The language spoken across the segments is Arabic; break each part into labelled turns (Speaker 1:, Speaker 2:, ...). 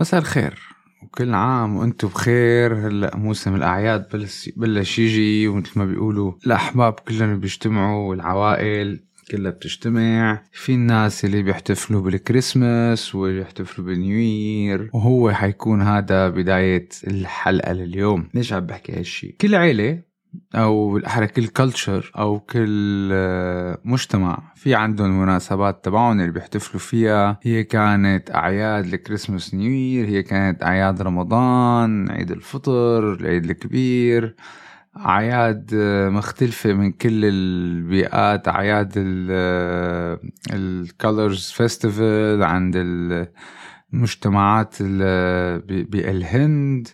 Speaker 1: مساء الخير. وكل عام وأنتم بخير. هلا موسم الأعياد بلش بلش يجي ومثل ما بيقولوا الأحباب كلهم بيجتمعوا والعوائل كلها بتجتمع. في الناس اللي بيحتفلوا بالكريسماس ويحتفلوا بال New وهو حيكون هذا بداية الحلقة لليوم. ليش عم بحكي هالشي؟ كل عيلة أو بالاحرى كل culture أو كل آه، مجتمع. في عندهم مناسبات تبعهم اللي بيحتفلوا فيها. هي كانت أعياد ال Christmas New Year. هي كانت أعياد رمضان عيد الفطر العيد الكبير. أعياد آه، مختلفة من كل البيئات. أعياد ال colors festival عند المجتمعات بالهند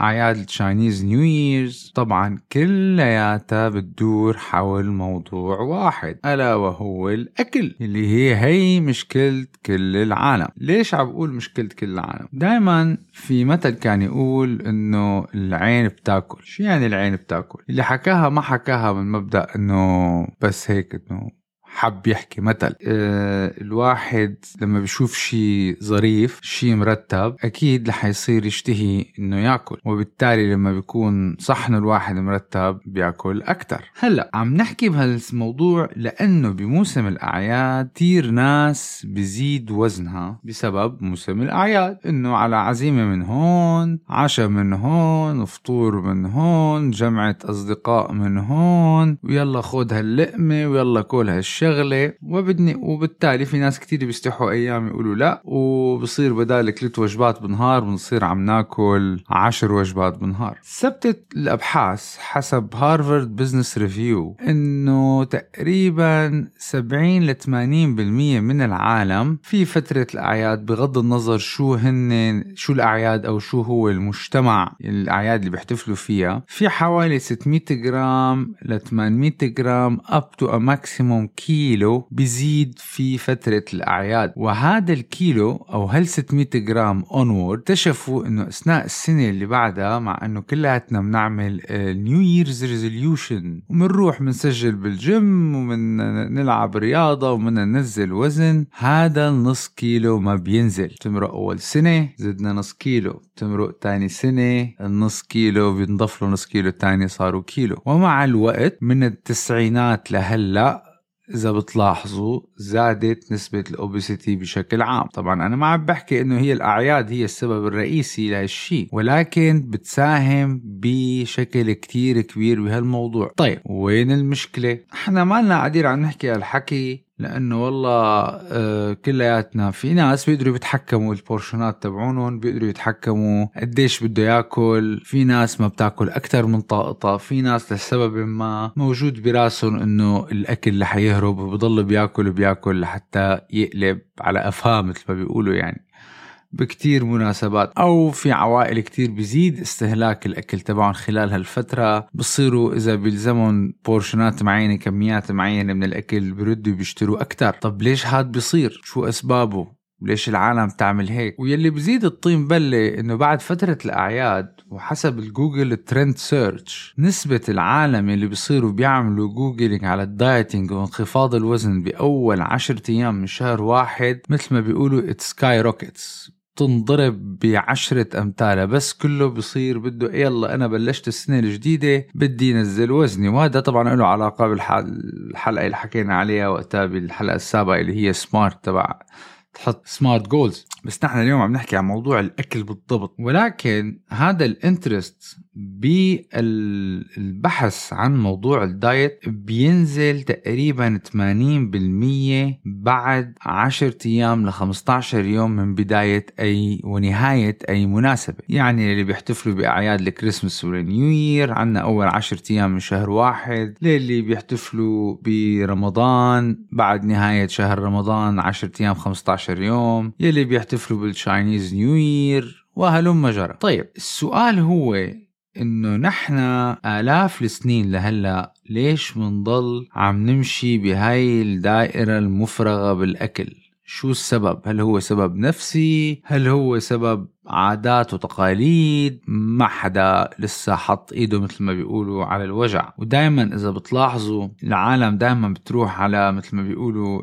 Speaker 1: أعياد ال Chinese New Years طبعا كلياتها بتدور حول موضوع واحد ألا وهو الأكل اللي هي هي مشكلة كل العالم. ليش عم بقول مشكلة كل العالم؟ دايما في مثل كان يقول إنه العين بتاكل. شو يعني العين بتاكل؟ اللي حكاها ما حكاها من مبدأ إنه بس هيك إنه حب يحكي. مثل أه الواحد لما بيشوف شيء ظريف شيء مرتب أكيد رح يصير يشتهي إنه يأكل. وبالتالي لما بيكون صحن الواحد مرتب بيأكل أكثر هلأ عم نحكي بهالموضوع لأنه بموسم الأعياد كثير ناس بزيد وزنها بسبب موسم الأعياد. إنه على عزيمة من هون عشاء من هون فطور من هون جمعة أصدقاء من هون ويلا خذ هاللقمة ويلا كل هالشيء شغلة وبدني وبالتالي في ناس كتير بيستحوا أيام يقولوا لا وبصير بدال ثلاث وجبات بالنهار بنصير عم ناكل عشر وجبات بالنهار ثبتت الأبحاث حسب Harvard Business Review إنه تقريبا 70 ل 80% من العالم في فترة الأعياد بغض النظر شو هن شو الأعياد أو شو هو المجتمع الأعياد اللي بيحتفلوا فيها. في حوالي 600 جرام ل 800 جرام up to a maximum كيلو كيلو بيزيد في فترة الأعياد. وهذا الكيلو أو هال 600 جرام onward اكتشفوا إنه أثناء السنة اللي بعدها مع إنه كلياتنا بنعمل New Year's resolution وبنروح بنسجل بالجيم ومن نلعب رياضة ومن ننزل وزن. هذا النص كيلو ما بينزل. تمرق أول سنة زدنا نص كيلو. تمرق تاني سنة النص كيلو بينضاف له نص كيلو تاني صاروا كيلو. ومع الوقت من التسعينات لهلأ إذا بتلاحظوا زادت نسبة الاوبيسيتي بشكل عام. طبعا أنا ما عم بحكي إنه هي الأعياد هي السبب الرئيسي لهالشيء ولكن بتساهم بشكل كتير كبير بهالموضوع. طيب وين المشكلة؟ إحنا ما لنا قاعدين عم نحكي هالحكي لأنه والله آه، كلياتنا في ناس بيقدروا يتحكموا ال portions ات تبعونهم بيقدروا يتحكموا قديش بده ياكل في ناس ما بتاكل أكثر من طاقتها في ناس لسبب ما موجود براسهم إنه الأكل رح يهرب وبضل بياكل وبياكل لحتى يقلب على قفاه مثل ما بيقولوا يعني. بكتير مناسبات أو في عوائل كتير بزيد استهلاك الأكل تبعهم خلال هالفترة. بصيروا إذا بيلزمهم portions ات معينة كميات معينة من الأكل بردوا بيشتروا أكتر. طب ليش هاد بيصير؟ شو أسبابه؟ ليش العالم تعمل هيك؟ ويلي بزيد الطين بلة إنه بعد فترة الأعياد وحسب ال Google trend search نسبة العالم اللي بيصيروا بيعملوا googling على ال dieting وانخفاض الوزن بأول عشرة أيام من شهر واحد مثل ما بيقولوا it's skyrockets تنضرب بعشرة أمثالها بس كله بصير بده يلا أنا بلشت السنة الجديدة بدي نزل وزني وهذا طبعا له علاقة بالحلقة اللي حكينا عليها وقتها بالحلقة السابقة اللي هي SMART تبع تحط SMART goals بس نحن اليوم عم نحكي عن موضوع الأكل بالضبط. ولكن هذا ال interest بالبحث عن موضوع ال diet بينزل تقريبا 80% بعد 10 أيام ل 15 يوم من بداية أي ونهاية أي مناسبة. يعني اللي بيحتفلوا بأعياد ال Christmas وال New Year عنا أول 10 أيام من شهر واحد. للي بيحتفلوا برمضان بعد نهاية شهر رمضان 10 أيام 15 15 يوم. يلي بيحتفلوا بال Chinese New Year وهلم جرا طيب. السؤال هو إنه نحن آلاف السنين لهلأ ليش منضل عم نمشي بهاي الدائرة المفرغة بالأكل؟ شو السبب؟ هل هو سبب نفسي؟ هل هو سبب عادات وتقاليد ما حدا لسه حط إيده مثل ما بيقولوا على الوجع. ودائما إذا بتلاحظوا العالم دائما بتروح على مثل ما بيقولوا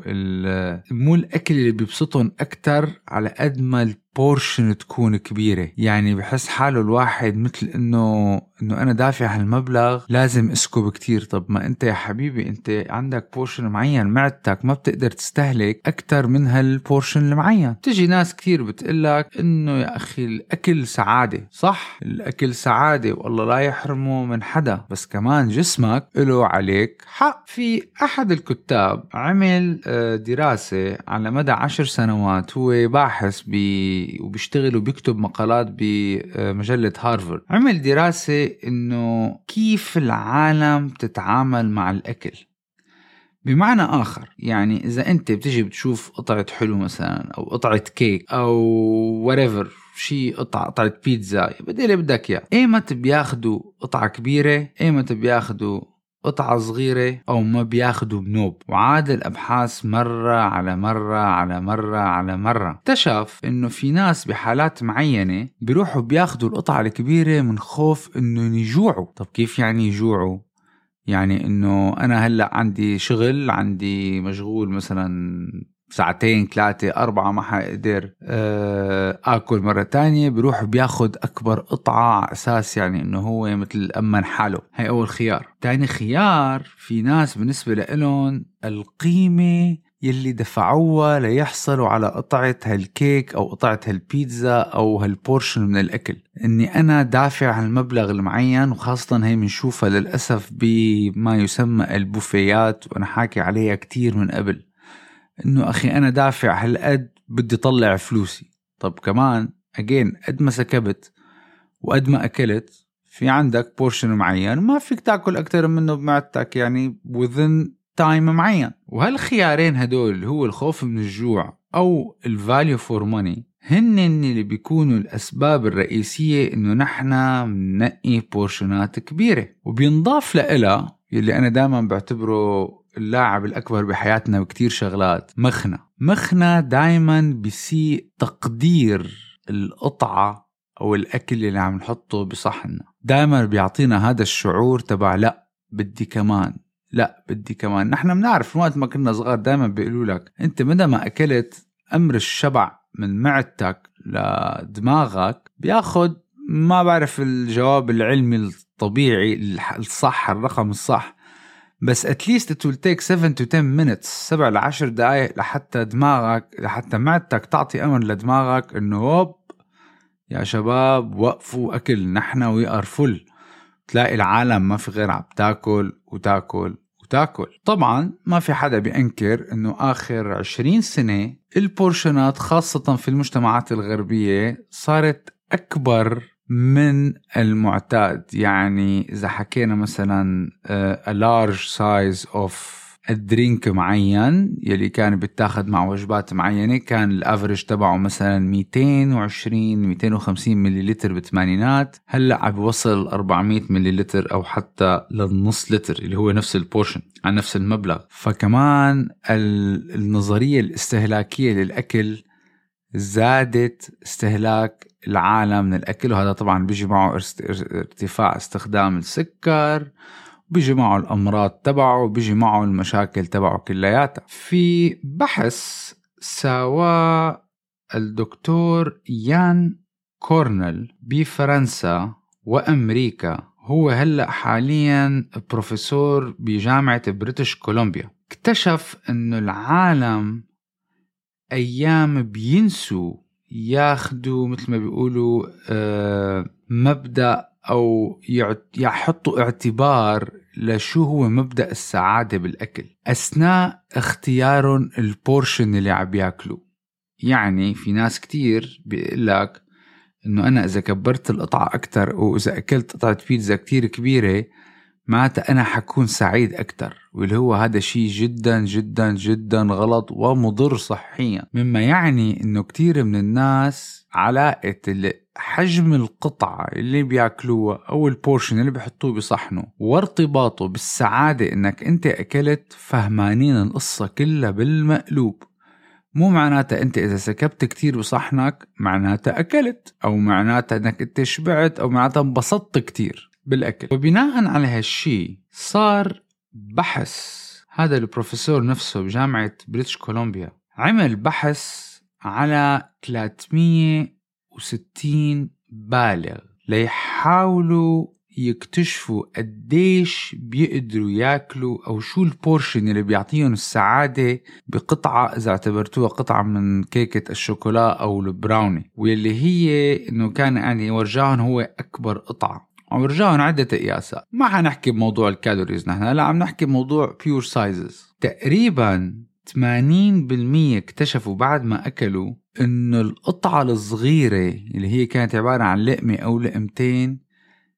Speaker 1: مو الأكل اللي بيبسطهم أكثر على قد ما ال portion تكون كبيرة. يعني بحس حاله الواحد مثل إنه إنه أنا دافع هالمبلغ لازم أسكب كتير. طب ما أنت يا حبيبي أنت عندك portion معين معدتك ما بتقدر تستهلك أكثر من هال portion المعين. تجي ناس كتير بتقلك إنه يا أخي الأكل سعادة صح؟ الأكل سعادة والله لا يحرمه من حدا. بس كمان جسمك له عليك حق. في أحد الكتاب عمل آه، دراسة على مدى عشر سنوات هو باحث بي وبيشتغل وبيكتب مقالات بمجلة هارفارد عمل دراسة إنه كيف العالم تتعامل مع الأكل. بمعنى آخر يعني إذا أنت بتجي بتشوف قطعة حلو مثلا أو قطعة كيك أو whatever شيء قطعة قطعة بيتزا بدي اللي بدك إياه إيمت بياخدوا قطعة كبيرة إيمت بياخدوا قطعة صغيرة أو ما بياخدوا بنوب. وعاد الأبحاث مرة على مرة على مرة على مرة. اكتشف إنه في ناس بحالات معينة بيروحوا بياخدوا القطعة الكبيرة من خوف إنه يجوعوا. طب كيف يعني يجوعوا؟ يعني إنه أنا هلأ عندي شغل عندي مشغول مثلا ساعتين ثلاثة أربعة ما حقدر آه، آكل مرة تانية بروح بياخد أكبر قطعة على أساس يعني إنه هو مثل أمن حاله. هاي أول خيار. تاني خيار في ناس بالنسبة لإلهم القيمة يلي دفعوها ليحصلوا على قطعة هالكيك أو قطعة هالبيتزا أو هالبورشن من الأكل. إني أنا دافع هالمبلغ المعين وخاصة هي بنشوفها للأسف بما يسمى البوفيات وأنا حاكي عليها كتير من قبل. إنه أخي أنا دافع هالقد بدي طلع فلوسي. طب كمان اجين قد ما سكبت وقد ما أكلت في عندك portion معين ما فيك تاكل أكثر منه بمعدتك يعني within time معين. وهالخيارين هدول هو الخوف من الجوع أو ال value for money هن اللي بيكونوا الأسباب الرئيسية إنه نحن ننقي بورشنات كبيرة. وبينضاف لها يلي أنا دائما بعتبره اللاعب الأكبر بحياتنا بكتير شغلات. مخنا مخنا دايما بيسيء تقدير القطعة أو الأكل اللي عم نحطه بصحننا. دايما بيعطينا هذا الشعور تبع لا بدي كمان. لا بدي كمان. نحن بنعرف وقت ما كنا صغار دايما بيقولوا لك أنت مدى ما أكلت أمر الشبع من معدتك لدماغك بياخد ما بعرف الجواب العلمي الطبيعي الصح الرقم الصح. بس at least it will take 7 to 10 minutes 7 ل 10 دقائق لحتى دماغك لحتى معدتك تعطي أمر لدماغك إنه هوب يا شباب وقفوا أكل نحن we are full تلاقي العالم ما في غير عم تاكل وتاكل وتاكل. طبعا ما في حدا بينكر إنه آخر 20 سنة ال portions ات خاصة في المجتمعات الغربية صارت أكبر من المعتاد. يعني إذا حكينا مثلا آه، a large size of ال drink معين يلي كان بيتاخد مع وجبات معينة كان ال average تبعه مثلا 220 250 مليلتر بالثمانينات هلأ عم بيوصل 400 مليلتر أو حتى للنص لتر اللي هو نفس ال portion عن نفس المبلغ. فكمان النظرية الاستهلاكية للأكل زادت استهلاك العالم من الأكل وهذا طبعا بيجي معه ارتفاع استخدام السكر بيجي معه الأمراض تبعه بيجي معه المشاكل تبعه كلياتها. في بحث سواه الدكتور يان كورنل بفرنسا وأمريكا. هو هلأ حاليا بروفيسور بجامعة بريتش كولومبيا. اكتشف إنه العالم أيام بينسوا ياخدوا مثل ما بيقولوا آه، مبدأ أو يحطوا اعتبار لشو هو مبدأ السعادة بالأكل. أثناء اختيارهم ال portion اللي عم ياكلوا يعني في ناس كتير بيقول لك إنه أنا إذا كبرت القطعة أكثر وإذا أكلت قطعة بيتزا كتير كبيرة معناتها أنا حكون سعيد أكثر واللي هو هذا شيء جدا جدا جدا غلط ومضر صحيا. مما يعني أنه كتير من الناس علاقة حجم القطعة اللي بياكلوها أو ال portion اللي بيحطوه بصحنه وارتباطه بالسعادة إنك أنت أكلت فهمانين القصة كلها بالمقلوب. مو معناتها أنت إذا سكبت كتير بصحنك معناتها أكلت أو معناتها إنك أنت شبعت أو معناتها انبسطت كتير. بالأكل. وبناء على هالشي صار بحث. هذا البروفيسور نفسه بجامعة بريتش كولومبيا عمل بحث على 360 بالغ ليحاولوا يكتشفوا قديش بيقدروا ياكلوا أو شو ال portion اللي بيعطيهم السعادة بقطعة إذا اعتبرتوها قطعة من كيكة الشوكولا أو ال brownie. واللي هي إنه كان يعني ورجاهم هو أكبر قطعة ورجاهم عدة قياسات ما حنحكي بموضوع ال calories نحن لا عم نحكي بموضوع pure sizes تقريبا 80% اكتشفوا بعد ما أكلوا إنه القطعة الصغيرة اللي هي كانت عبارة عن لقمة أو لقمتين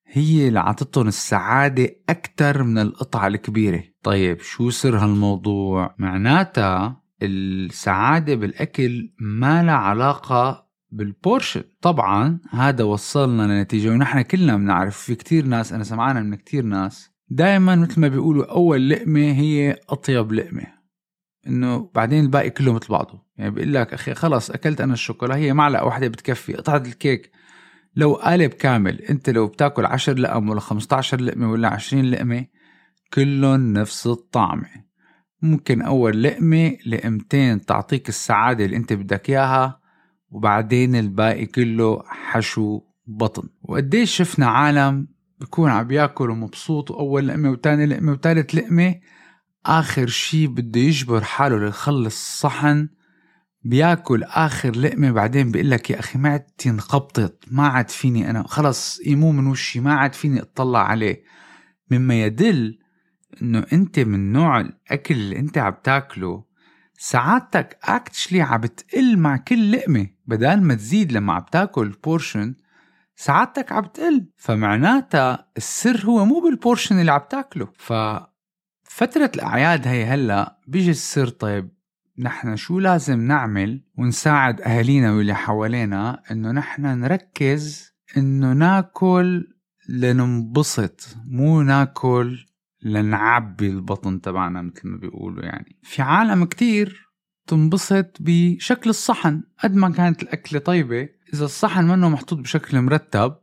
Speaker 1: هي اللي عطتهم السعادة أكثر من القطعة الكبيرة. طيب شو سر هالموضوع؟ معناتها السعادة بالأكل ما لها علاقة بالبورشن طبعا هذا وصلنا لنتيجة ونحن كلنا بنعرف في كتير ناس أنا سمعانا من كتير ناس دائما مثل ما بيقولوا أول لقمة هي أطيب لقمة إنه بعدين الباقي كله مثل بعضه يعني بيقول لك أخي خلص أكلت أنا الشوكولا هي معلقة واحدة بتكفي قطعه الكيك. لو قالب كامل أنت لو بتاكل 10 لقم ولا 15 لقمة ولا 20 لقمة كلهم نفس الطعمه ممكن أول لقمة لقمتين تعطيك السعادة اللي أنت بدك إياها وبعدين الباقي كله حشو بطن. وقديش شفنا عالم بكون عم ياكل ومبسوط وأول لقمة وتاني لقمة وتالت لقمة. آخر شي بده يجبر حاله ليخلص صحن بياكل آخر لقمة بعدين بيقول لك يا أخي معدتي انقبضت ما عاد فيني أنا خلص يمو من وشي ما عاد فيني أطلع عليه. مما يدل إنه أنت من نوع الأكل اللي أنت عم تاكله سعادتك actually عم بتقل مع كل لقمة. بدل ما تزيد لما عم تاكل portion سعادتك عم بتقل فمعناتها السر هو مو بال portion اللي عم تاكله. ففترة الأعياد هي هلأ بيجي السر طيب نحن شو لازم نعمل ونساعد أهالينا واللي حوالينا؟ إنه نحن نركز إنه ناكل لننبسط مو ناكل لنعبي البطن تبعنا مثل ما بيقولوا يعني. في عالم كتير تنبسط بشكل الصحن. قد ما كانت الأكلة طيبة إذا الصحن منه محطوط بشكل مرتب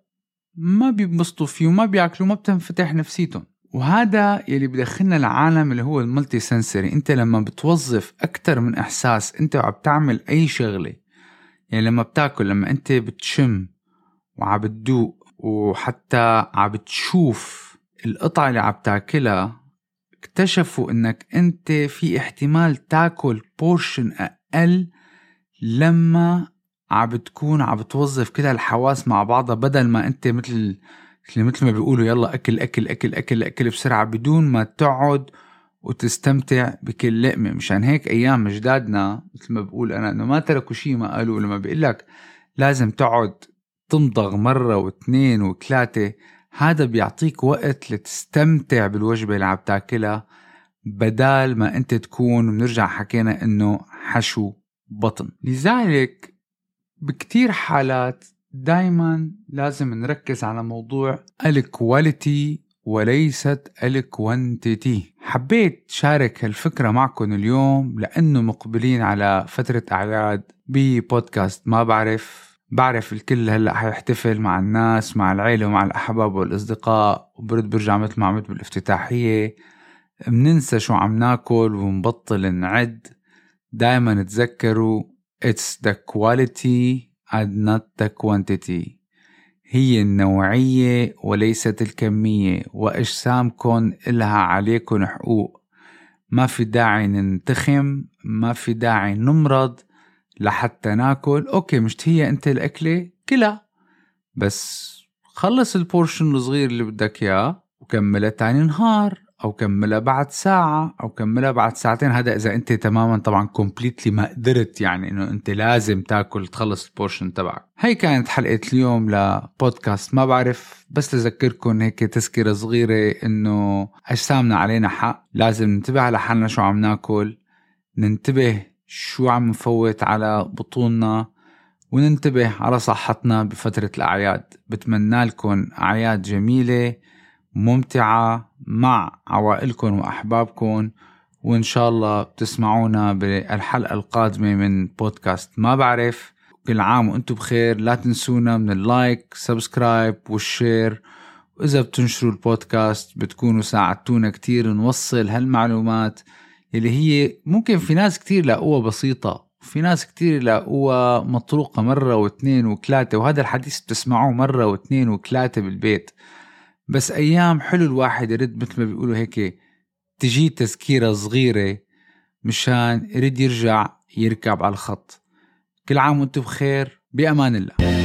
Speaker 1: ما بينبسطوا فيه وما بياكلوا ما بتنفتح نفسيتهم. وهذا يلي بدخلنا العالم اللي هو الملتي سنسري. انت لما بتوظف أكثر من إحساس انت وعم تعمل أي شغلة يعني لما بتاكل لما انت بتشم وعم بتدوق وحتى عم بتشوف القطعة اللي عم تاكلها اكتشفوا إنك أنت في احتمال تاكل بورشن أقل لما عم بتكون عم بتوظف كده الحواس مع بعضها بدل ما أنت مثل مثل ما بيقولوا يلا أكل أكل أكل أكل أكل بسرعة بدون ما تقعد وتستمتع بكل لقمة. مشان هيك أيام اجدادنا مثل ما بقول أنا إنه ما تركوا شيء ما قالوا. لما بيقول لك لازم تقعد تمضغ مرة واثنين وثلاثة هذا بيعطيك وقت لتستمتع بالوجبة اللي عم تاكلها بدال ما انت تكون بنرجع حكينا انه حشو بطن. لذلك بكتير حالات دايما لازم نركز على موضوع ال quality وليست ال quantity حبيت شارك هالفكرة معكم اليوم لأنه مقبلين على فترة أعياد ببودكاست ما بعرف بعرف الكل هلأ حيحتفل مع الناس مع العيلة ومع الأحباب والأصدقاء وبرد برجع مثل ما عملت بالافتتاحية. مننسى شو عم ناكل ونبطل نعد. دايما تذكروا it's the quality and not the quantity. هي النوعية وليست الكمية وأجسامكم إلها عليكم حقوق. ما في داعي ننتخم ما في داعي نمرض. لحتى ناكل. okay مشتهية أنت الأكلة؟ كلها بس خلص ال portion الصغير اللي بدك إياه وكملها تاني نهار أو كملها بعد ساعة أو كملها بعد ساعتين. هذا إذا أنت تماما طبعا completely ما قدرت يعني إنه أنت لازم تاكل تخلص ال portion تبعك. هي كانت حلقة اليوم لبودكاست ما بعرف بس لذكركم هيك تذكرة صغيرة إنه أجسامنا علينا حق. لازم ننتبه على حالنا شو عم ناكل. ننتبه شو عم نفوت على بطوننا وننتبه على صحتنا بفترة الأعياد. بتمنى لكم أعياد جميلة ممتعة مع عوائلكم وأحبابكم وإن شاء الله بتسمعونا بالحلقة القادمة من بودكاست ما بعرف. كل عام وأنتم بخير. لا تنسونا من ال like subscribe وال share. وإذا بتنشروا البودكاست بتكونوا ساعدتونا كتير نوصل هالمعلومات اللي هي ممكن في ناس كتير لاقوها بسيطة في ناس كتير لاقوها مطروقة مرة واثنين وثلاثة وهذا الحديث بتسمعوه مرة واثنين وثلاثة بالبيت. بس أيام حلو الواحد يرد مثل ما بيقولوا هيك تجي تذكيرة صغيرة مشان يرد يرجع يركب على الخط. كل عام وأنتم بخير بأمان الله.